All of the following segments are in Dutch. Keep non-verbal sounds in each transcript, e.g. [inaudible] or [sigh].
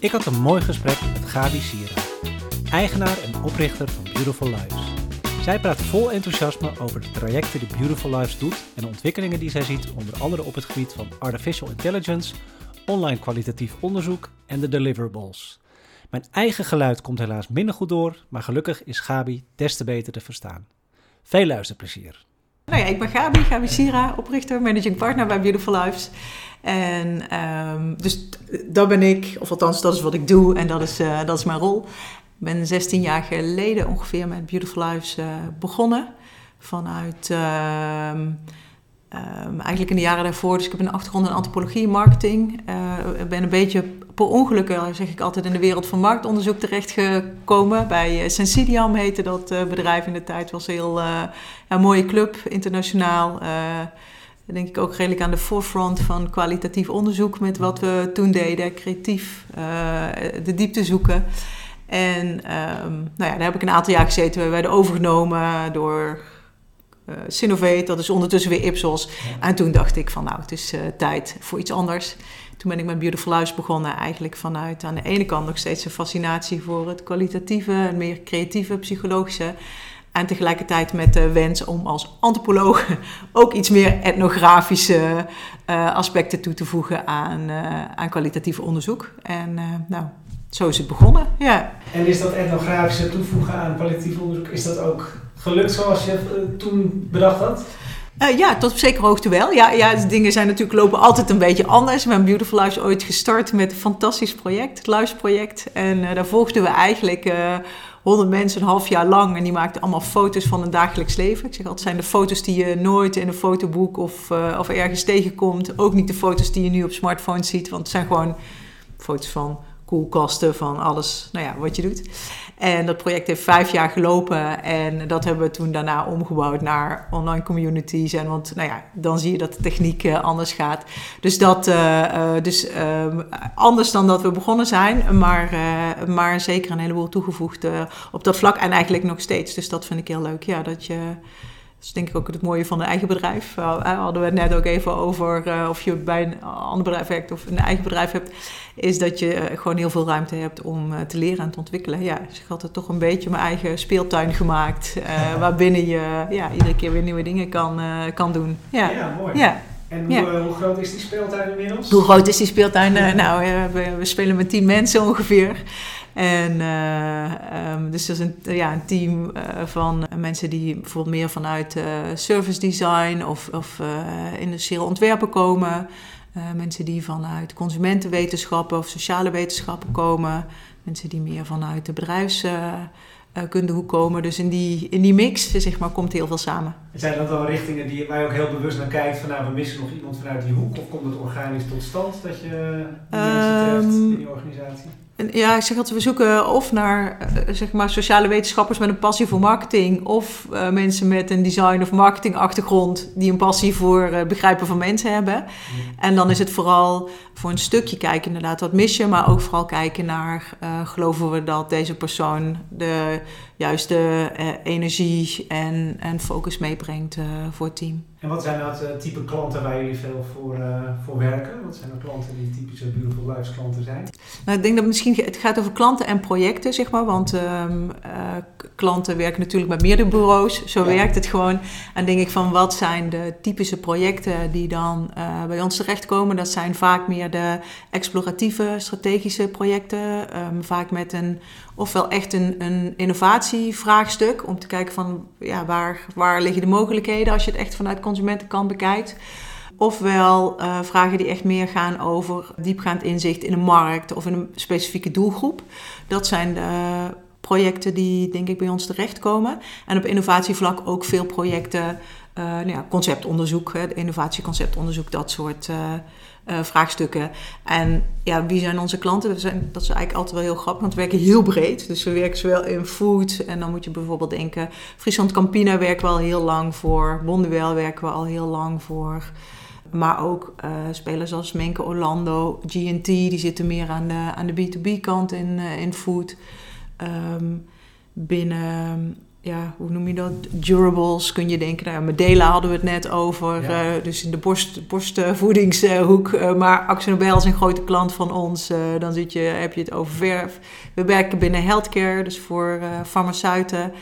Ik had een mooi gesprek met Gabi Sira, eigenaar en oprichter van Beautiful Lives. Zij praat vol enthousiasme over de trajecten die Beautiful Lives doet en de ontwikkelingen die zij ziet, onder andere op het gebied van artificial intelligence, online kwalitatief onderzoek en de deliverables. Mijn eigen geluid komt helaas minder goed door, maar gelukkig is Gabi des te beter te verstaan. Veel luisterplezier. Nou ja, ik ben Gabi, Gabi Sira, oprichter, managing partner bij Beautiful Lives. En um, dus dat ben ik, of althans dat is wat ik doe en dat is, uh, dat is mijn rol. Ik ben 16 jaar geleden ongeveer met Beautiful Lives uh, begonnen. Vanuit uh, um, eigenlijk in de jaren daarvoor. Dus ik heb een achtergrond in antropologie marketing. Uh, ik ben een beetje per ongeluk, zeg ik altijd, in de wereld van marktonderzoek terechtgekomen. Bij uh, Sensidiam heette dat uh, bedrijf in de tijd. was een heel ja, mooie club, internationaal. denk ik ook redelijk aan de forefront van kwalitatief onderzoek met wat we toen deden. Creatief de diepte zoeken. En um, nou ja, daar heb ik een aantal jaar gezeten. We werden overgenomen door uh, Sinovate, dat is ondertussen weer Ipsos. En toen dacht ik van nou, het is uh, tijd voor iets anders. Toen ben ik met Beautiful Lives begonnen eigenlijk vanuit aan de ene kant nog steeds een fascinatie voor het kwalitatieve, het meer creatieve, psychologische. En tegelijkertijd met de wens om als antropoloog [laughs] ook iets meer etnografische uh, aspecten toe te voegen aan, aan kwalitatief onderzoek. En nou, zo is het begonnen, ja. En is dat etnografische toevoegen aan kwalitatief onderzoek, is dat ook gelukt zoals je toen bedacht had? Uh, ja, tot op zekere hoogte wel. Ja, ja, de dingen zijn natuurlijk lopen altijd een beetje anders. We hebben Beautiful Lives ooit gestart met een fantastisch project, het Luisproject. En uh, daar volgden we eigenlijk honderd mensen een half jaar lang. En die maakten allemaal foto's van een dagelijks leven. Ik zeg altijd, zijn de foto's die je nooit in een fotoboek of, of ergens tegenkomt. Ook niet de foto's die je nu op smartphones ziet. Want het zijn gewoon foto's van koelkasten, van alles, nou ja, wat je doet. En dat project heeft vijf jaar gelopen en dat hebben we toen daarna omgebouwd naar online communities. En want, nou ja, dan zie je dat de techniek uh, anders gaat. Dus dat, uh, uh, dus anders dan dat we begonnen zijn, maar, maar zeker een heleboel toegevoegd op dat vlak en eigenlijk nog steeds. Dus dat vind ik heel leuk, ja, dat je dat is denk ik ook het mooie van een eigen bedrijf. Uh, hadden we het net ook even over uh, of je bij een ander bedrijf werkt of een eigen bedrijf hebt. Is dat je uh, gewoon heel veel ruimte hebt om te leren en te ontwikkelen. Ja, dus ik had er toch een beetje mijn eigen speeltuin gemaakt. [laughs] waarbinnen je ja, iedere keer weer nieuwe dingen kan, kan doen. Ja, ja mooi. Ja. En hoe, ja. hoe, groot is die speeltuin inmiddels? Hoe groot is die speeltuin? nou, we, we, spelen met tien mensen ongeveer. En uh, um, dus dat is een, ja, een team uh, van mensen die bijvoorbeeld meer vanuit uh, service design of, of industrieel ontwerpen komen. mensen die vanuit consumentenwetenschappen of sociale wetenschappen komen. Mensen die meer vanuit de bedrijfskunde hoek komen. Dus in die, in die mix zeg maar, komt heel veel samen. Zijn dat dan richtingen die wij ook heel bewust naar kijkt van nou we missen nog iemand vanuit die hoek? Of komt het organisch tot stand dat je mensen treft in die organisatie? Ja, ik zeg altijd, we zoeken of naar uh, zeg maar sociale wetenschappers met een passie voor marketing, of uh, mensen met een design- of marketingachtergrond die een passie voor het uh, begrijpen van mensen hebben. Mm. En dan is het vooral voor een stukje kijken, inderdaad, wat mis je, maar ook vooral kijken naar, geloven we dat deze persoon de juiste energie en, en focus meebrengt voor het team. En wat zijn nou het type klanten waar jullie veel voor, voor werken? Wat zijn de klanten die typische Beautiful Lives klanten zijn? Nou, ik denk dat misschien het gaat over klanten en projecten, zeg maar. Want um, uh, klanten werken natuurlijk met meerdere bureaus. Zo ja. werkt het gewoon. En denk ik van wat zijn de typische projecten die dan uh, bij ons terechtkomen? Dat zijn vaak meer de exploratieve, strategische projecten. Um, vaak met een, ofwel echt een, een innovatievraagstuk. Om te kijken van ja, waar, waar liggen de mogelijkheden als je het echt vanuit consumentenkant bekijkt. Ofwel uh, vragen die echt meer gaan over diepgaand inzicht in een markt of in een specifieke doelgroep. Dat zijn de projecten die denk ik bij ons terechtkomen. En op innovatievlak ook veel projecten, uh, nou ja, conceptonderzoek, innovatieconceptonderzoek, dat soort uh, uh, vraagstukken. En ja, wie zijn onze klanten? Dat, zijn, dat is eigenlijk altijd wel heel grappig, want we werken heel breed. Dus we werken zowel in food en dan moet je bijvoorbeeld denken... Friesland Campina werken we al heel lang voor. Bonduel werken we al heel lang voor... Maar ook spelers als Menke Orlando, GT, die zitten meer aan de, aan de B2B kant in, in food. Um, binnen ja, hoe noem je dat? Durables kun je denken. Nou, Medela hadden we het net over. Ja. eh, dus in de borst, borstvoedingshoek. eh, maar Axel Nobel is een grote klant van ons. eh, dan zit je, heb je het over verf. We werken binnen healthcare, dus voor farmaceuten.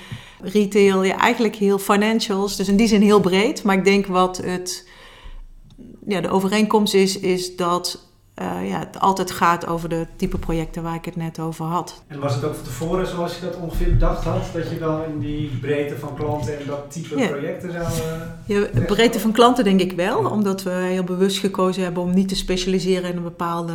Retail, ja, eigenlijk heel financials. Dus in die zin heel breed. Maar ik denk wat het, ja, de overeenkomst is, is dat eh, ja, het altijd gaat over de type projecten waar ik het net over had. En was het ook van tevoren zoals je dat ongeveer bedacht had? Dat je dan in die breedte van klanten en dat type Ja. projecten zou... eh, Ja, breedte van klanten denk ik wel, omdat we heel bewust gekozen hebben om niet te specialiseren in een bepaalde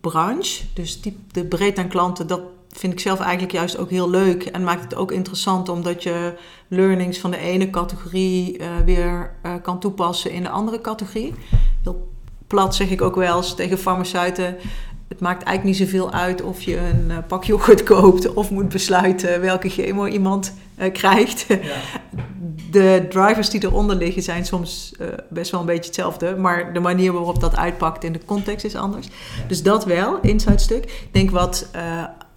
branche. Dus die, de breedte aan klanten, dat vind ik zelf eigenlijk juist ook heel leuk en maakt het ook interessant omdat je learnings van de ene categorie eh, weer kan toepassen in de andere categorie. Heel plat zeg ik ook wel eens tegen farmaceuten. Het maakt eigenlijk niet zoveel uit of je een eh, pak yoghurt [laughs] koopt of moet besluiten welke chemo iemand eh, krijgt ja. de drivers die eronder liggen zijn soms eh, best wel een beetje hetzelfde. Maar de manier waarop dat uitpakt in de context is anders. Dus dat wel, inside stuk. Ik denk wat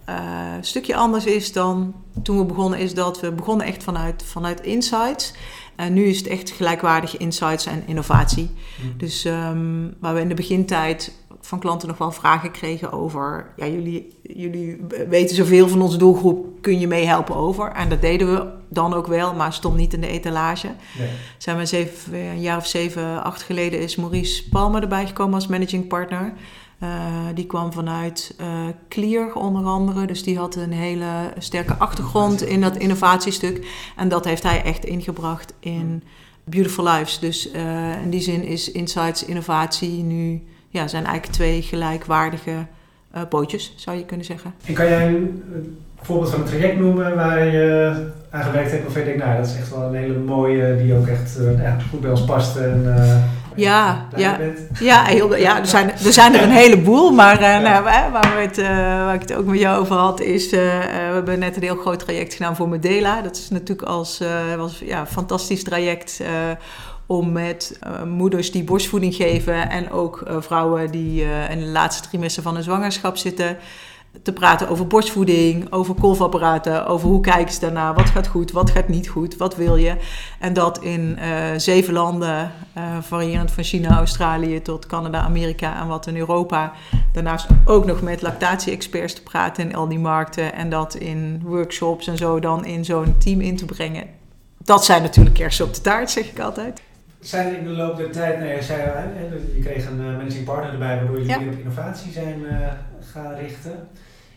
een stukje anders is dan toen we begonnen, is dat we begonnen echt vanuit, vanuit insights. En nu is het echt gelijkwaardige insights en innovatie. Hm. Dus ehm, waar we in de begintijd van klanten nog wel vragen kregen over... ja, jullie, jullie weten zoveel van onze doelgroep, kun je meehelpen over? En dat deden we dan ook wel, maar stond niet in de etalage. Nee. Zijn we zeven, een jaar of zeven, acht geleden is Maurice Palmer erbij gekomen als managing partner. Eh, die kwam vanuit eh, Clear onder andere. Dus die had een hele sterke achtergrond in dat innovatiestuk. En dat heeft hij echt ingebracht in Beautiful Lives. Dus eh, in die zin is Insights Innovatie nu... Ja, zijn eigenlijk twee gelijkwaardige pootjes, zou je kunnen zeggen. En kan jij een, voorbeeld van een traject noemen waar je aan gewerkt hebt waarvan je denkt, nou dat is echt wel een hele mooie, die ook echt goed bij ons past en Ja, ja. bent? Ja, heel, ja er, zijn, er zijn er een heleboel. Maar eh, nou, waar, waar, we het, eh, waar ik het ook met jou over had, is... eh, we hebben net een heel groot traject gedaan voor Medela. Dat is natuurlijk als, was, ja, een fantastisch traject... om met moeders die borstvoeding geven... en ook vrouwen die in de laatste trimester van hun zwangerschap zitten... te praten over borstvoeding, over kolfapparaten... over hoe kijken ze daarna, wat gaat goed, wat gaat niet goed, wat wil je... En dat in eh, zeven landen, eh, variërend van China, Australië tot Canada, Amerika en wat in Europa. Daarnaast ook nog met lactatie-experts te praten in al die markten. En dat in workshops en zo dan in zo'n team in te brengen. Dat zijn natuurlijk kersen op de taart, zeg ik altijd. Zijn in de loop der tijd, nou, je, zei, je kreeg een eh, managing partner erbij waardoor jullie Ja. meer op innovatie zijn eh, gaan richten.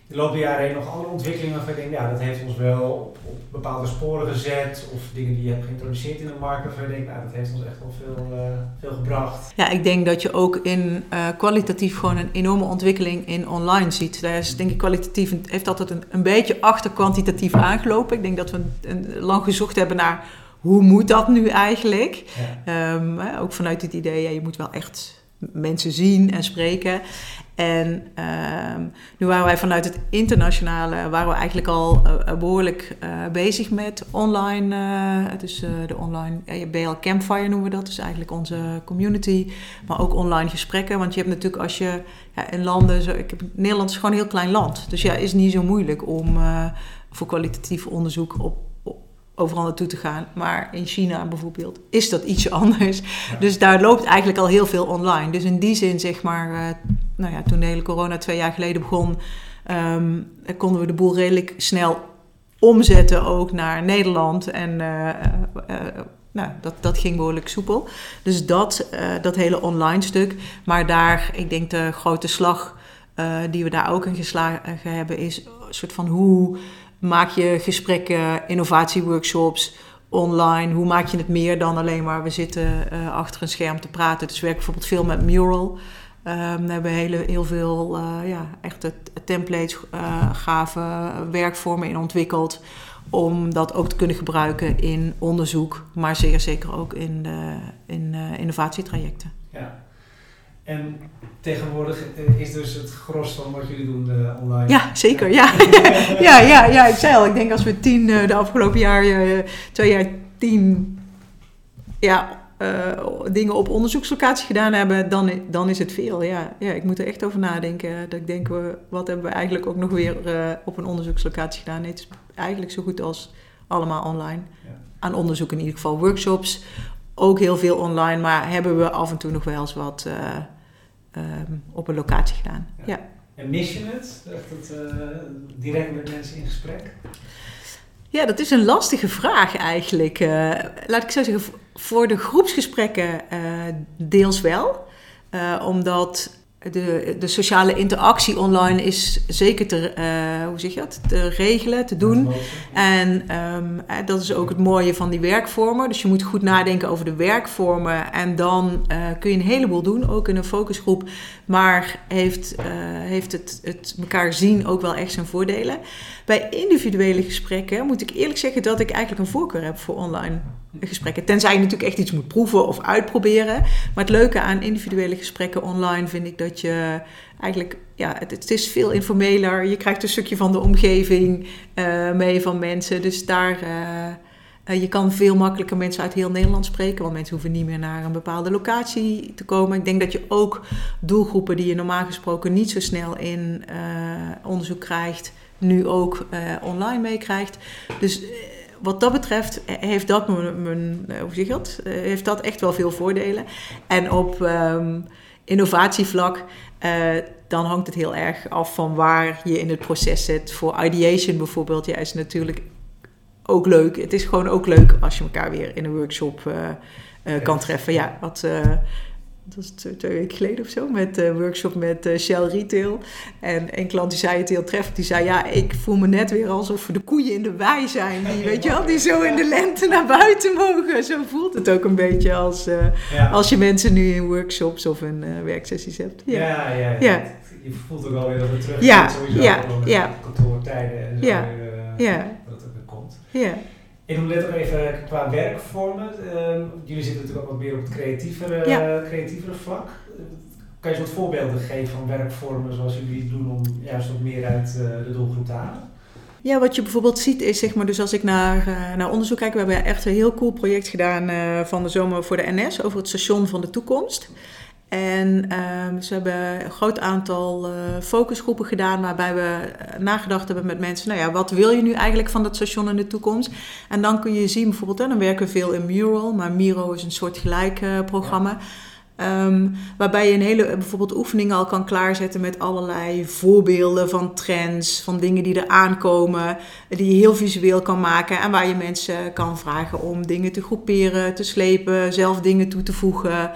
In de loop der jaren heen nog andere ontwikkelingen waarvan je denkt, ja dat heeft ons wel op, op bepaalde sporen gezet of dingen die je hebt geïntroduceerd in de markt waarvan je denkt, nou dat heeft ons echt wel veel, eh, veel gebracht. Ja, ik denk dat je ook in kwalitatief gewoon een enorme ontwikkeling in online ziet. Daar is denk ik kwalitatief, heeft altijd een, een beetje achter kwantitatief aangelopen. Ik denk dat we een, een- lang gezocht hebben naar hoe moet dat nu eigenlijk? Ja. Ehm, ook vanuit het idee, ja, je moet wel echt mensen zien en spreken. En ehm, nu waren wij vanuit het internationale, waren we eigenlijk al eh, behoorlijk eh, bezig met online, eh, dus de online BL Campfire noemen we dat, dus eigenlijk onze community, maar ook online gesprekken. Want je hebt natuurlijk als je ja, in landen, zo, ik heb, Nederland is gewoon een heel klein land, dus ja, is niet zo moeilijk om voor kwalitatief onderzoek op overal naartoe te gaan. Maar in China bijvoorbeeld is dat ietsje [laughs] anders. Dus daar loopt eigenlijk al heel veel online. Dus in die zin, zeg maar, eh, nou ja, toen de hele corona twee jaar geleden begon, ehm, konden we de boel redelijk snel omzetten ook naar Nederland. En eh, eh, nou, dat, dat ging behoorlijk soepel. Dus dat, dat hele online stuk. Maar daar, ik denk de grote slag die we daar ook in geslagen hebben, is een soort van hoe maak je gesprekken, innovatieworkshops online? Hoe maak je het meer dan alleen maar we zitten eh, achter een scherm te praten? Dus we werken bijvoorbeeld veel met Mural. Ehm, we hebben hele, heel veel eh, ja, echte templates, eh gave werkvormen in ontwikkeld. Om dat ook te kunnen gebruiken in onderzoek, maar zeer zeker ook in, de, in innovatietrajecten. Ja. En tegenwoordig eh, is dus het gros van wat jullie doen eh, online. Ja, zeker. Ja. [laughs] ja, ja, ja, ik zei al, ik denk als we tien, eh, de afgelopen jaar, eh, twee jaar tien ja, dingen op onderzoekslocatie gedaan hebben, dan, dan is het veel. Ja. ja, ik moet er echt over nadenken. Dat ik denk, we, wat hebben we eigenlijk ook nog weer op een onderzoekslocatie gedaan? Nee, het is eigenlijk zo goed als allemaal online. Aan onderzoek in ieder geval, workshops, ook heel veel online, maar hebben we af en toe nog wel eens wat ehm, op een locatie gedaan. Ja. En mis je het? het direct met mensen in gesprek? Ja, dat is een lastige vraag eigenlijk. laat ik zo zeggen, voor de groepsgesprekken deels wel. omdat de, de sociale interactie online is zeker te, uh, hoe zeg je dat? te regelen, te doen. En um, dat is ook het mooie van die werkvormen. Dus je moet goed nadenken over de werkvormen. En dan uh, kun je een heleboel doen, ook in een focusgroep. Maar heeft, uh, heeft het, het elkaar zien ook wel echt zijn voordelen. Bij individuele gesprekken moet ik eerlijk zeggen dat ik eigenlijk een voorkeur heb voor online gesprekken. Tenzij je natuurlijk echt iets moet proeven of uitproberen. Maar het leuke aan individuele gesprekken online vind ik dat je eigenlijk, ja, het, het is veel informeler. Je krijgt een stukje van de omgeving uh, mee van mensen. Dus daar, uh, je kan veel makkelijker mensen uit heel Nederland spreken. Want mensen hoeven niet meer naar een bepaalde locatie te komen. Ik denk dat je ook doelgroepen die je normaal gesproken niet zo snel in onderzoek krijgt, nu ook online meekrijgt. Dus wat dat betreft heeft dat, mijn, eh, hoe? Eh, heeft dat echt wel veel voordelen. En op um, innovatievlak, dan hangt het heel erg af van waar je in het proces zit. Voor ideation bijvoorbeeld, ja, is natuurlijk ook leuk. Het is gewoon ook leuk als je elkaar weer in een workshop uh, kan treffen. Ja, wat dat is twee, weken geleden of zo, met de workshop met Shell Retail. En een klant die zei het heel treffend, die zei, ja, ik voel me net weer alsof we de koeien in de wei zijn. Die, weet je wel, die zo in de lente naar buiten mogen. Zo voelt het ook een beetje als, uh, als je mensen nu in workshops of in uh, werksessies hebt. Ja, ja, ja. ja. Je voelt ook wel weer dat het terug ja, sowieso ja, ja. kantoortijden en zo ja, weer, ja. Ja. En hoe let ook even qua werkvormen. Uh, jullie zitten natuurlijk ook wat meer op het creatievere, ja. creatievere vlak. Kan je eens wat voorbeelden geven van werkvormen zoals jullie doen om juist wat meer uit uh, de doelgroep te halen? Ja, wat je bijvoorbeeld ziet is, zeg maar, dus als ik naar, uh, naar onderzoek kijk, we hebben echt een heel cool project gedaan uh, van de zomer voor de NS over het station van de toekomst. En uh, ze hebben een groot aantal uh, focusgroepen gedaan waarbij we eh, nagedacht hebben met mensen, nou ja, wat wil je nu eigenlijk van dat station in de toekomst? En dan kun je zien bijvoorbeeld, hè, dan werken we veel in Mural, maar Miro is een soort gelijk uh, programma. Um, waarbij je een hele bijvoorbeeld oefeningen al kan klaarzetten met allerlei voorbeelden van trends, van dingen die er aankomen, die je heel visueel kan maken en waar je mensen kan vragen om dingen te groeperen, te slepen, zelf dingen toe te voegen.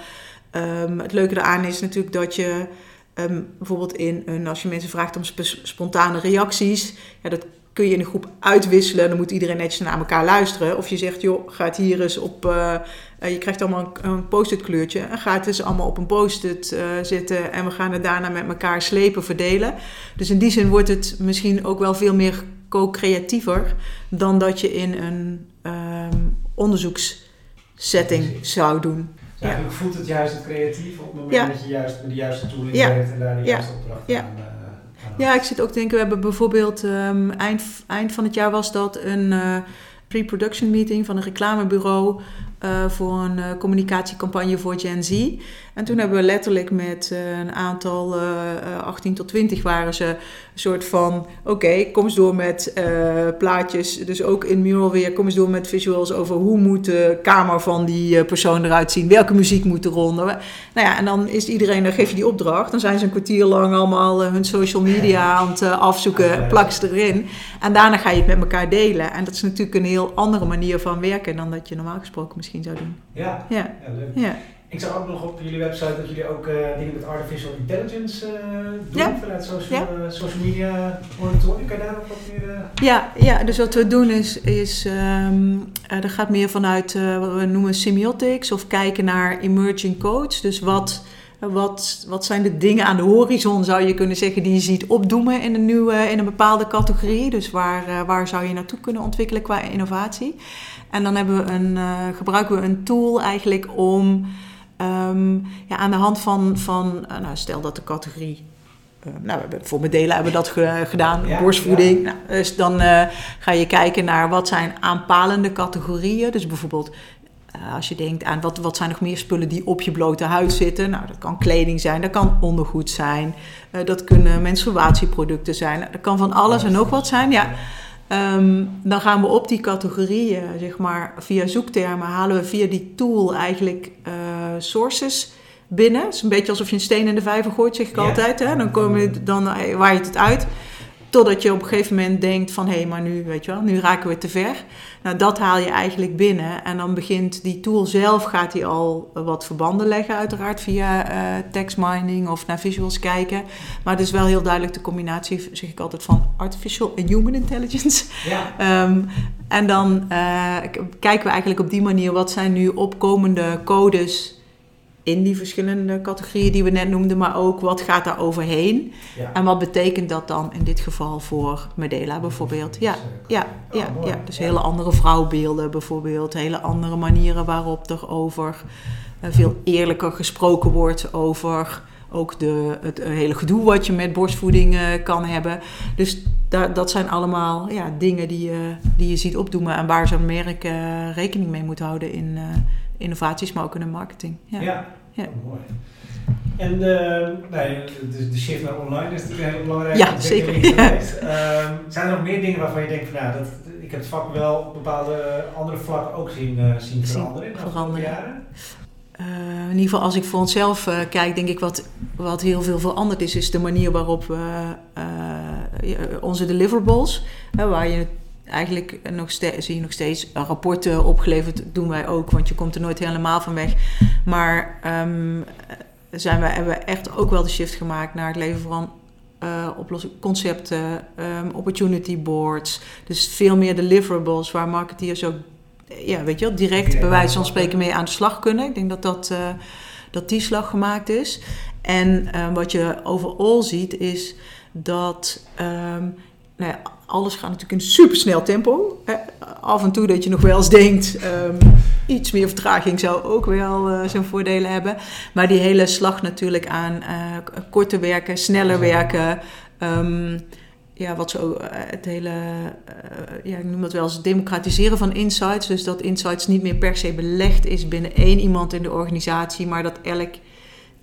Um, het leuke eraan is natuurlijk dat je um, bijvoorbeeld in een, als je mensen vraagt om sp spontane reacties, ja, dat kun je in een groep uitwisselen. Dan moet iedereen netjes naar elkaar luisteren. Of je zegt, joh, gaat hier eens op. Uh, je krijgt allemaal een, een post-it kleurtje. En gaat het eens allemaal op een post-it uh, zitten. En we gaan het daarna met elkaar slepen, verdelen. Dus in die zin wordt het misschien ook wel veel meer co-creatiever dan dat je in een um, onderzoekssetting zou doen. Dus eigenlijk voelt het juist het creatief op het moment dat je juist met de juiste tooling werkt en daar de juiste opdracht ja. aan, uh, Ja, ik zit ook te denken, we hebben bijvoorbeeld um, eind, eind van het jaar was dat een uh, pre-production meeting van een reclamebureau uh, voor een uh, communicatiecampagne voor Gen Z. En toen hebben we letterlijk met uh, een aantal, 18 tot 20 waren ze, een soort van: oké, okay, kom eens door met plaatjes. Dus ook in Mural weer, kom eens door met visuals over hoe moet de kamer van die persoon eruit zien. Welke muziek moet er ronden. Nou ja, en dan is iedereen, dan geef je die opdracht. Dan zijn ze een kwartier lang allemaal hun social media [laughs] aan het afzoeken, plak ze erin. En daarna ga je het met elkaar delen. En dat is natuurlijk een heel andere manier van werken dan dat je normaal gesproken misschien zou doen. Ja, ja. ja leuk. Ja. Ik zag ook nog op jullie website dat jullie ook uh, dingen met artificial intelligence uh, doen ja. vanuit social, ja. uh, social media monitoring. Kan je daar wat meer... Ja, ja, dus wat we doen is, is um, er gaat meer vanuit wat we noemen semiotics of kijken naar emerging codes. Dus wat, wat, wat zijn de dingen aan de horizon, zou je kunnen zeggen, die je ziet opdoemen in een, nieuwe, in een bepaalde categorie. Dus waar, waar zou je naartoe kunnen ontwikkelen qua innovatie. En dan hebben we een, uh, gebruiken we een tool eigenlijk om um, ja, aan de hand van, van uh, nou, stel dat de categorie. Uh, nou, we voor mijn delen hebben we dat ge, gedaan, ja, borstvoeding. Ja. Nou, dus dan ga je kijken naar wat zijn aanpalende categorieën. Dus bijvoorbeeld als je denkt aan wat, wat zijn nog meer spullen die op je blote huid zitten. Nou, dat kan kleding zijn, dat kan ondergoed zijn. dat kunnen menstruatieproducten zijn. Dat kan van alles en nog wat zijn. Ja. Ehm, dan gaan we op die categorieën, zeg maar, via zoektermen, halen we via die tool eigenlijk uh, sources binnen. Het is een beetje alsof je een steen in de vijver gooit, zeg ik altijd. Hè? Dan, kom je, dan waait het uit. Totdat je op een gegeven moment denkt van... hé, hey, maar nu, weet je wel, nu raken we te ver. Nou, dat haal je eigenlijk binnen. En dan begint die tool zelf... gaat die al wat verbanden leggen uiteraard... via uh, text mining of naar visuals kijken. Maar het is wel heel duidelijk de combinatie... zeg ik altijd van artificial en human intelligence. Ja. um, [laughs] en dan uh, kijken we eigenlijk op die manier... wat zijn nu opkomende codes in die verschillende categorieën die we net noemden, maar ook wat gaat daar overheen en wat betekent dat dan in dit geval voor Medela bijvoorbeeld. Ja, ja, ja, oh, ja. dus hele andere vrouwbeelden bijvoorbeeld, hele andere manieren waarop er over uh, veel eerlijker gesproken wordt over ook de, het hele gedoe wat je met borstvoeding uh, kan hebben. Dus da dat zijn allemaal ja, dingen die, uh, die je ziet opdoemen en waar zo'n merk rekening mee moet houden in innovaties, maar ook in de marketing. Ja, ja. ja. Oh, mooi. En de, nee, de, de, shift naar online is natuurlijk heel belangrijke ja, zeker. Ja. Um, zijn er nog meer dingen waarvan je denkt van, nou, dat, ik heb het vak wel op bepaalde andere vlakken ook zien, uh, zien veranderen in de afgelopen jaren? Uh, in ieder geval als ik voor onszelf uh, kijk, denk ik wat, wat heel veel veranderd is, is de manier waarop we onze deliverables, waar je eigenlijk nog steeds, zie je nog steeds rapporten opgeleverd, doen wij ook, want je komt er nooit helemaal van weg. Maar um, zijn we, hebben we echt ook wel de shift gemaakt naar het leveren van uh, oplossingen, concepten, um, opportunity boards. Dus veel meer deliverables waar marketeers ook ja, weet je wel, direct bij wijze van spreken mee aan de slag kunnen. Ik denk dat, dat, uh, dat die slag gemaakt is. En uh, wat je overal ziet is dat um, nou ja, alles gaat natuurlijk in supersnel tempo. Af en toe dat je nog wel eens denkt, um, iets meer vertraging zou ook wel uh, zijn voordelen hebben. Maar die hele slag natuurlijk aan uh, korter werken, sneller werken. Um, ja, wat zo, uh, het hele, ja, ik noem dat wel eens democratiseren van insights. Dus dat insights niet meer per se belegd is binnen één iemand in de organisatie, maar dat elk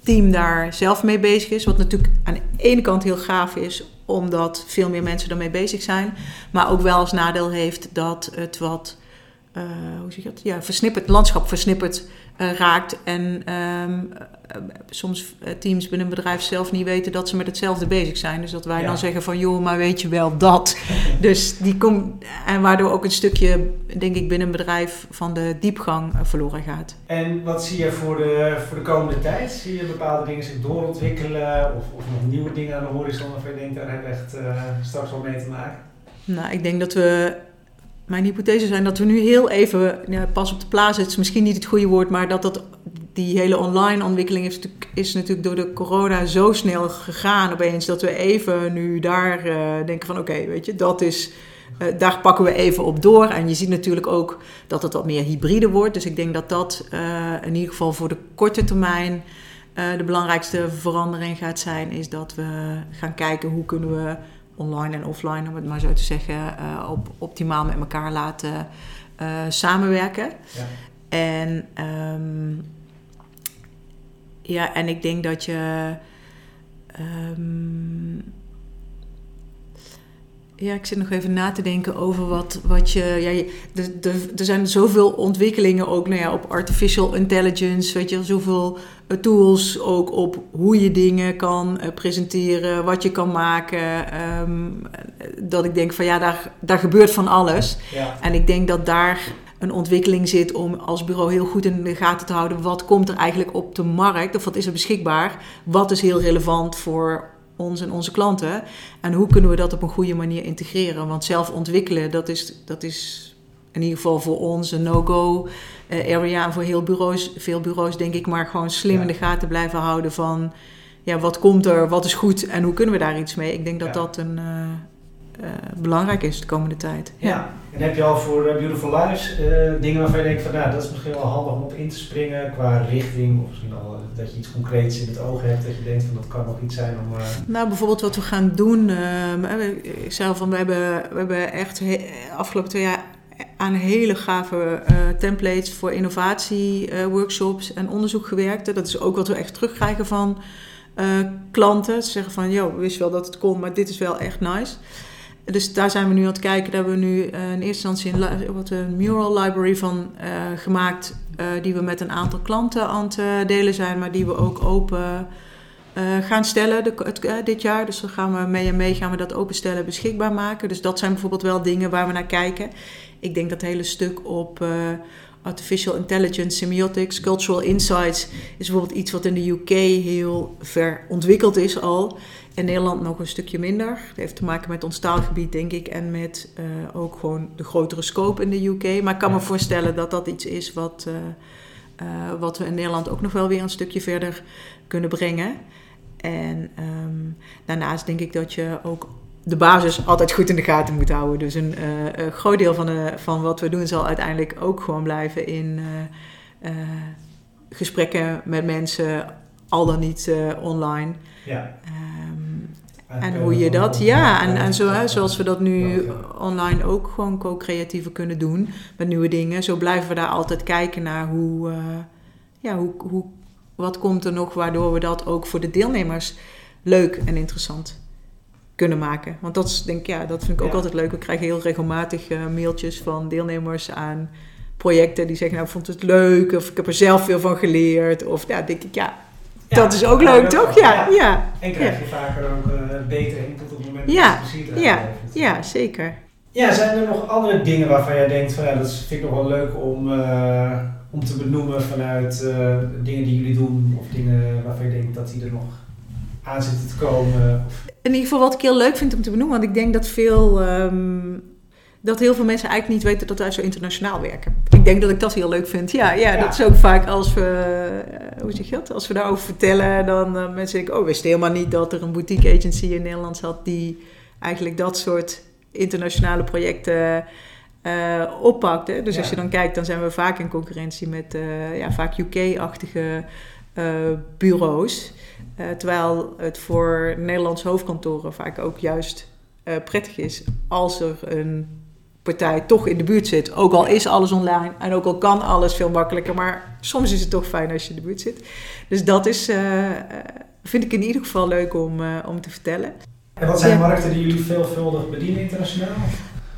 team daar zelf mee bezig is. Wat natuurlijk aan de ene kant heel gaaf is, omdat veel meer mensen daarmee bezig zijn. Maar ook wel als nadeel heeft dat het wat, uh, hoe zeg je dat? Ja, versnipperd, landschap versnipperd uh, raakt. En um, soms teams binnen een bedrijf zelf niet weten dat ze met hetzelfde bezig zijn. Dus dat wij dan zeggen van, joh, maar weet je wel dat. [laughs] dus die komt, en waardoor ook een stukje, denk ik, binnen een bedrijf van de diepgang verloren gaat. En wat zie je voor de, voor de komende tijd? Zie je bepaalde dingen zich doorontwikkelen of, of nog nieuwe dingen aan de horizon waarvan je denkt, daar hebben we echt uh, straks wel mee te maken? Nou, ik denk dat we mijn hypothese zijn dat we nu heel even, pas op de plaats is misschien niet het goede woord, maar dat dat, die hele online ontwikkeling is, natuurlijk door de corona zo snel gegaan opeens, dat we even nu daar uh, denken van oké, weet je, dat is, uh, daar pakken we even op door. En je ziet natuurlijk ook dat het wat meer hybride wordt, dus ik denk dat dat uh, in ieder geval voor de korte termijn de belangrijkste verandering gaat zijn, is dat we gaan kijken hoe kunnen we online en offline, om het maar zo te zeggen, uh, op, optimaal met elkaar laten uh, samenwerken. Ja. En, um, ja, en ik denk dat je. Um, ja, ik zit nog even na te denken over wat, wat je. Ja, de, de, er zijn zoveel ontwikkelingen ook nou ja, op artificial intelligence. Weet je, zoveel eh, tools ook op hoe je dingen kan uh, presenteren, wat je kan maken. Um, dat ik denk van ja, daar, daar gebeurt van alles. Ja. En ik denk dat daar een ontwikkeling zit om als bureau heel goed in de gaten te houden. Wat komt er eigenlijk op de markt? Of wat is er beschikbaar? Wat is heel relevant voor ons en onze klanten. En hoe kunnen we dat op een goede manier integreren? Want zelf ontwikkelen, dat is, dat is in ieder geval voor ons een no-go eh, area. En voor heel bureaus, veel bureaus denk ik maar gewoon slim in de gaten blijven houden van... Ja, wat komt er, wat is goed en hoe kunnen we daar iets mee? Ik denk dat dat een, uh, uh, belangrijk is de komende tijd. Ja. ja. En heb je al voor uh, Beautiful Lives dingen waarvan je denkt van nou, dat is misschien wel handig om op in te springen qua richting of misschien al dat je iets concreets in het oog hebt, dat je denkt van dat kan nog iets zijn om... Uh... Nou, bijvoorbeeld wat we gaan doen. Uh, ik zei van, we hebben, we hebben echt he, afgelopen twee jaar aan hele gave templates voor innovatieworkshops en onderzoek gewerkt. Dat is ook wat we echt terugkrijgen van klanten. Ze zeggen van, joh, we wisten wel dat het kon, maar dit is wel echt nice. Dus daar zijn we nu aan het kijken. Daar hebben we nu uh, in eerste instantie een, wat een mural library van uh, gemaakt. Uh, die we met een aantal klanten aan het delen zijn, maar die we ook open gaan stellen het, dit jaar. Dus dan gaan we mee en mee gaan we dat openstellen beschikbaar maken. Dus dat zijn bijvoorbeeld wel dingen waar we naar kijken. Ik denk dat hele stuk op artificial intelligence, semiotics, cultural insights is bijvoorbeeld iets wat in de UK heel ver ontwikkeld is al. In Nederland nog een stukje minder. Dat heeft te maken met ons taalgebied, denk ik, en met uh, ook gewoon de grotere scope in de UK. Maar ik kan me voorstellen dat dat iets is wat, uh, uh, wat we in Nederland ook nog wel weer een stukje verder kunnen brengen. En um, daarnaast denk ik dat je ook de basis altijd goed in de gaten moet houden. Dus een, een groot deel van, de, van wat we doen zal uiteindelijk ook gewoon blijven in gesprekken met mensen, al dan niet online. Ja. Um, en hoe je dat, ja, en, en zo, hè, zoals we dat nu online ook gewoon co-creatiever kunnen doen met nieuwe dingen. Zo blijven we daar altijd kijken naar hoe, ja, hoe, hoe, wat komt er nog waardoor we dat ook voor de deelnemers leuk en interessant kunnen maken. Want dat, is, denk, ja, dat vind ik ook altijd leuk. We krijgen heel regelmatig uh, mailtjes van deelnemers aan projecten die zeggen, nou, ik vond het leuk, of ik heb er zelf veel van geleerd. Of ja, denk ik, ja, dat is ook leuk, toch? Ja, ja. En krijg je vaker ook uh, betere input op het moment dat je plezier ja, ja, zeker. Ja, zijn er nog andere dingen waarvan jij denkt van ja, dat vind ik nog wel leuk om, uh, om te benoemen vanuit dingen die jullie doen of dingen waarvan je denkt dat die er nog aan zitten te komen? In ieder geval wat ik heel leuk vind om te benoemen, want ik denk dat veel... Um, dat heel veel mensen eigenlijk niet weten dat wij zo internationaal werken. Ik denk dat ik dat heel leuk vind. Ja, ja, dat is ook vaak als we, uh, hoe zeg je dat? Als we daarover vertellen, dan uh, mensen denken, oh, wist helemaal niet dat er een boutique agency in Nederland zat die eigenlijk dat soort internationale projecten uh, oppakt. Hè? Dus ja. als je dan kijkt, dan zijn we vaak in concurrentie met ja, vaak UK-achtige bureaus. Terwijl het voor Nederlandse hoofdkantoren vaak ook juist prettig is als er een partij toch in de buurt zit. Ook al is alles online en ook al kan alles veel makkelijker, maar soms is het toch fijn als je in de buurt zit. Dus dat is, uh, vind ik in ieder geval leuk om, om te vertellen. En wat zijn ja. markten die jullie veelvuldig bedienen internationaal?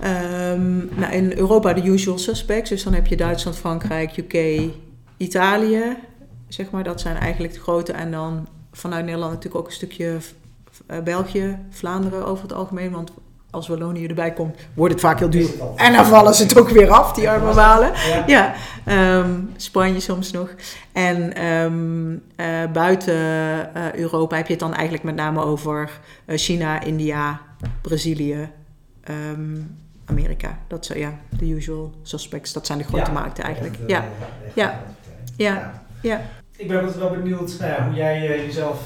Um, nou, in Europa de usual suspects. Dus dan heb je Duitsland, Frankrijk, UK, Italië. Zeg maar, dat zijn eigenlijk de grote. En dan vanuit Nederland natuurlijk ook een stukje België, Vlaanderen over het algemeen. Want als Wallonië erbij komt, wordt het vaak heel duur. En dan vallen ze het ook weer af, die arme walen. Ja. Um, Spanje soms nog. En um, uh, buiten uh, Europa heb je het dan eigenlijk met name over China, India, Brazilië, um, Amerika. Dat zijn ja, de usual suspects. Dat zijn de grote ja, markten eigenlijk. Echt, ja. ja. ja. ja ik ben wel benieuwd nou hoe jij jezelf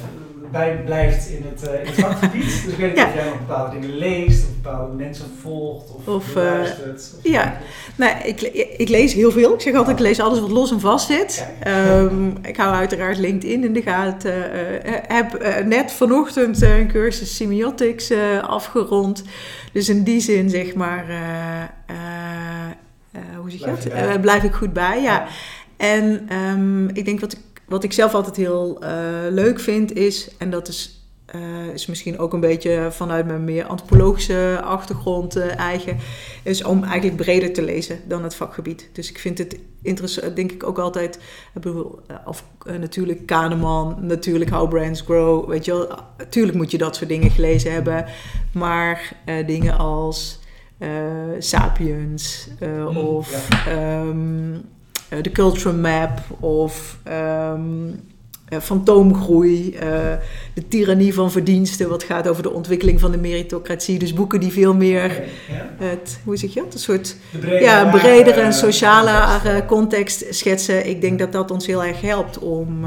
bij blijft in het, uh, in het vakgebied. [laughs] dus ik weet niet ja. of jij nog bepaalde dingen leest, of bepaalde mensen volgt, of, of luistert. Of ja, nee, ik, ik lees heel veel. Ik zeg altijd, ik lees alles wat los en vast zit. Um, ik hou uiteraard LinkedIn in de gaten. Uh, heb net vanochtend een cursus semiotics afgerond. Dus in die zin, zeg maar, hoe zeg je dat? blijf ik goed bij, ja. En um, ik denk wat ik wat ik zelf altijd heel uh, leuk vind is, en dat is, uh, is misschien ook een beetje vanuit mijn meer antropologische achtergrond uh, eigen, is om eigenlijk breder te lezen dan het vakgebied. Dus ik vind het interessant, denk ik ook altijd, of natuurlijk Kahneman, natuurlijk How Brands Grow, weet je wel, natuurlijk moet je dat soort dingen gelezen hebben, maar dingen als Sapiens mm, of... Ja. Um, uh, de Culture Map of um, uh, fantoomgroei, uh, de tirannie van verdiensten, wat gaat over de ontwikkeling van de meritocratie. Dus boeken die veel meer het, hoe zeg je dat, een soort brede, ja, bredere en sociale context schetsen. Ik denk dat dat ons heel erg helpt om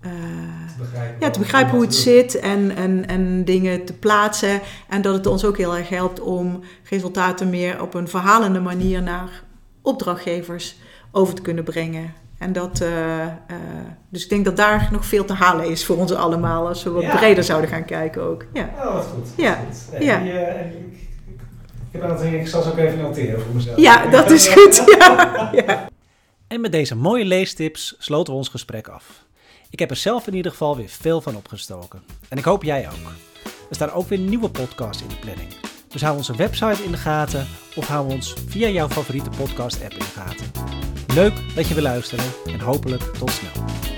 te begrijpen, ja, te begrijpen hoe het zit en, en, en dingen te plaatsen. En dat het ons ook heel erg helpt om resultaten meer op een verhalende manier naar opdrachtgevers over te kunnen brengen. En dat, uh, uh, dus ik denk dat daar nog veel te halen is voor ons allemaal als we wat ja. breder zouden gaan kijken ook. Ja, oh, wat goed. ja. Goed. ja. Die, uh, ik, ik, heb ik zal ze ook even noteren voor mezelf. Ja, dat is [laughs] goed. ja. ja. En met deze mooie leestips sloten we ons gesprek af. Ik heb er zelf in ieder geval weer veel van opgestoken. En ik hoop jij ook. Er staan ook weer nieuwe podcasts in de planning. Dus hou onze website in de gaten of hou ons via jouw favoriete podcast app in de gaten. Leuk dat je wil luisteren en hopelijk tot snel.